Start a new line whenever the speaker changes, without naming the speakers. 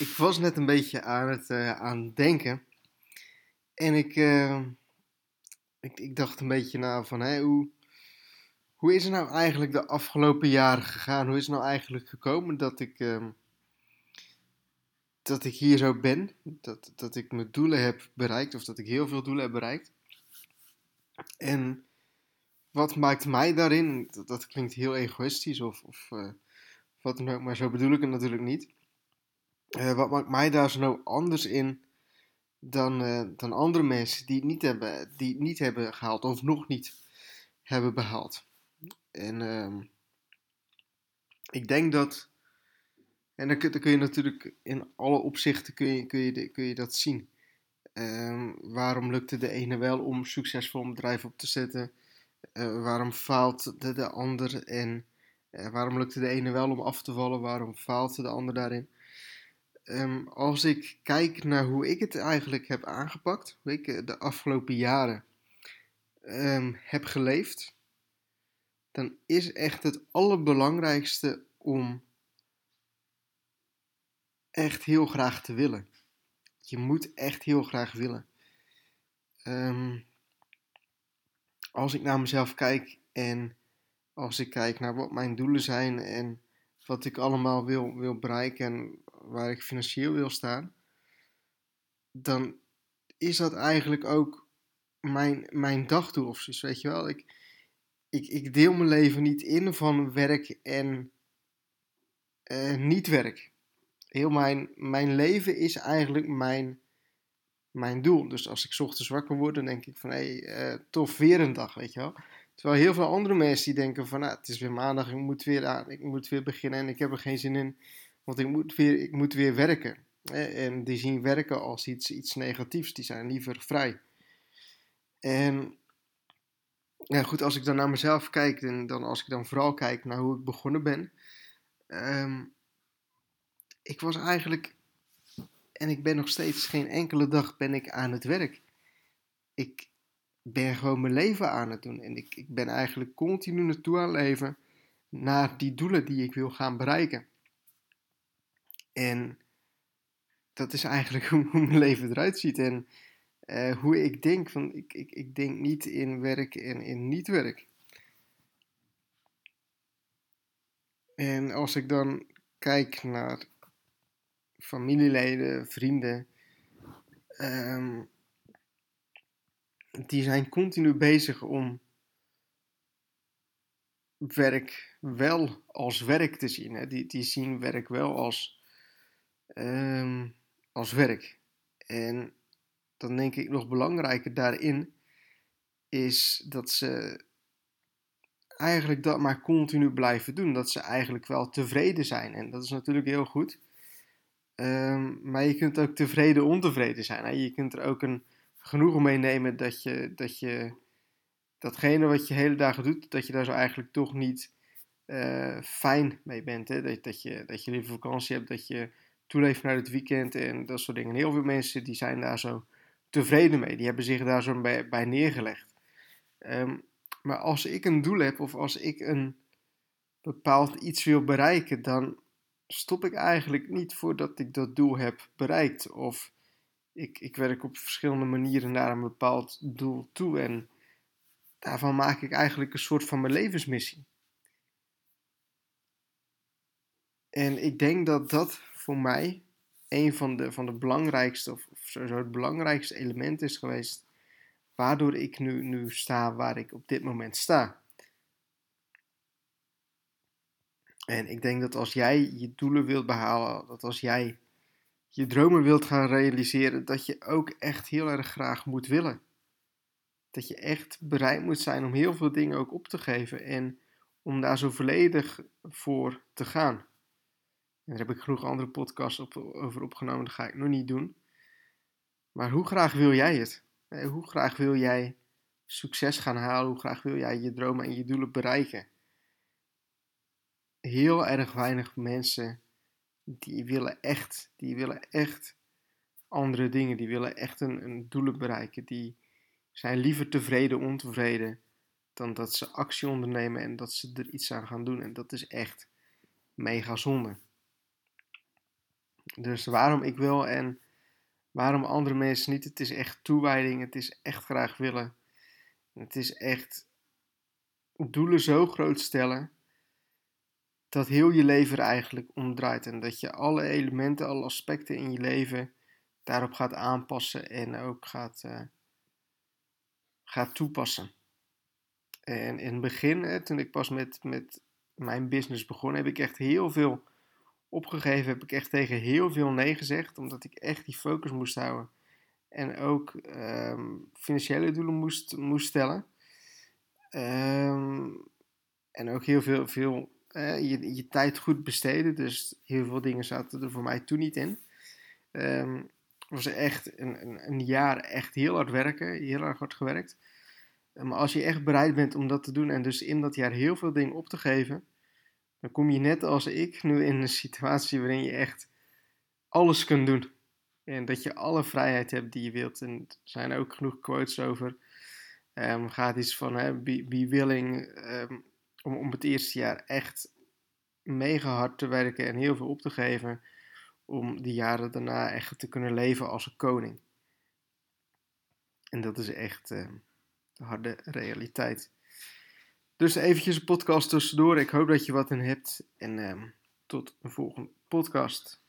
ik was net een beetje aan het, uh, aan denken. En ik, uh, ik, ik dacht een beetje na van, hé, hoe, hoe is het nou eigenlijk de afgelopen jaren gegaan? Hoe is het nou eigenlijk gekomen dat ik, uh, dat ik hier zo ben? Dat, dat ik mijn doelen heb bereikt, of dat ik heel veel doelen heb bereikt? En wat maakt mij daarin? Dat, klinkt heel egoïstisch of, of wat dan ook, maar zo bedoel ik het natuurlijk niet. Uh, wat maakt mij daar zo nou anders in dan, uh, dan andere mensen die het niet hebben, die niet hebben gehaald of nog niet hebben behaald? En uh, ik denk dat, en dan kun, dan kun, je natuurlijk in alle opzichten kun je, kun je, kun je dat zien. Ehm, waarom lukte de ene wel om succesvol een bedrijf op te zetten? Uh, waarom faalt de, de ander? En waarom lukte de ene wel om af te vallen? Waarom faalt de ander daarin? Um, als ik kijk naar hoe ik het eigenlijk heb aangepakt, hoe ik eh, de afgelopen jaren um, heb geleefd, dan is echt het allerbelangrijkste om echt heel graag te willen. Je moet echt heel graag willen. Um, als ik naar mezelf kijk en als ik kijk naar wat mijn doelen zijn en wat ik allemaal wil, wil bereiken en waar ik financieel wil staan, dan is dat eigenlijk ook mijn, mijn dagdoel of zoiets, weet je wel. Ik, ik, ik deel mijn leven niet in van werk en uh, niet werk. Heel mijn, mijn leven is eigenlijk mijn, mijn doel. Dus als ik ochtends wakker word, dan denk ik van hé, hey, uh, tof weer een dag, weet je wel. Terwijl heel veel andere mensen die denken van nou, het is weer maandag, ik moet weer, aan, ik moet weer beginnen en ik heb er geen zin in. Want ik moet weer, ik moet weer werken. En die zien werken als iets, iets negatiefs. Die zijn liever vrij. En ja, goed, als ik dan naar mezelf kijk, en dan als ik dan vooral kijk naar hoe ik begonnen ben. Um, ik was eigenlijk, en ik ben nog steeds geen enkele dag ben ik aan het werk. Ik ben gewoon mijn leven aan het doen. En ik, ik ben eigenlijk continu naartoe aan het leven naar die doelen die ik wil gaan bereiken. En dat is eigenlijk hoe, mijn leven eruit ziet. En uh, hoe ik denk, van, ik, ik, ik denk niet in werk en in niet werk. En als ik dan kijk naar familieleden, vrienden, um, die zijn continu bezig om werk wel als werk te zien. Hè? Die, die zien werk wel als um, als werk. En dan denk ik nog belangrijker daarin is dat ze eigenlijk dat maar continu blijven doen. Dat ze eigenlijk wel tevreden zijn. En dat is natuurlijk heel goed. Um, maar je kunt ook tevreden ontevreden zijn. Je kunt er ook een genoegen mee nemen dat je, dat je datgene wat je hele dagen doet, dat je daar zo eigenlijk toch niet uh, fijn mee bent. Hè? Dat, dat, je, dat je liever vakantie hebt, dat je toeleven naar het weekend en dat soort dingen. En heel veel mensen die zijn daar zo tevreden mee. Die hebben zich daar zo bij, neergelegd. Um, maar als ik een doel heb of als ik een bepaald iets wil bereiken, dan stop ik eigenlijk niet voordat ik dat doel heb bereikt. Of ik, ik werk op verschillende manieren naar een bepaald doel toe. En daarvan maak ik eigenlijk een soort van mijn levensmissie. En ik denk dat dat voor mij een van de, van de belangrijkste, of, of het belangrijkste element is geweest, waardoor ik nu, nu sta waar ik op dit moment sta. En ik denk dat als jij je doelen wilt behalen, dat als jij je dromen wilt gaan realiseren, dat je ook echt heel erg graag moet willen. Dat je echt bereid moet zijn om heel veel dingen ook op te geven en om daar zo volledig voor te gaan daar heb ik genoeg andere podcasts op, over opgenomen, dat ga ik nog niet doen. Maar hoe graag wil jij het? Hoe graag wil jij succes gaan halen? Hoe graag wil jij je dromen en je doelen bereiken? Heel erg weinig mensen die willen echt, die willen echt andere dingen. Die willen echt een, een doelen bereiken. Die zijn liever tevreden, ontevreden, dan dat ze actie ondernemen en dat ze er iets aan gaan doen. En dat is echt mega zonde. Dus waarom ik wil en waarom andere mensen niet, het is echt toewijding, het is echt graag willen. Het is echt doelen zo groot stellen dat heel je leven eigenlijk om draait. En dat je alle elementen, alle aspecten in je leven daarop gaat aanpassen en ook gaat, uh, gaat toepassen. En in het begin, toen ik pas met, met mijn business begon, heb ik echt heel veel opgegeven. Heb ik echt tegen heel veel nee gezegd, omdat ik echt die focus moest houden. En ook um, financiële doelen moest, moest stellen. Um, en ook heel veel, veel uh, je, je tijd goed besteden. Dus heel veel dingen zaten er voor mij toen niet in. Um, het was echt een, een, een, jaar echt heel hard werken, heel erg hard gewerkt. Maar als je echt bereid bent om dat te doen en dus in dat jaar heel veel dingen op te geven, dan kom je net als ik nu in een situatie waarin je echt alles kunt doen. En dat je alle vrijheid hebt die je wilt. En er zijn ook genoeg quotes over. Um, gaat iets van hè, be, willing um, om, om het eerste jaar echt mega hard te werken en heel veel op te geven. Om die jaren daarna echt te kunnen leven als een koning. En dat is echt uh, de harde realiteit. Dus eventjes een podcast tussendoor. Ik hoop dat je wat in hebt. En uh, tot een volgende podcast.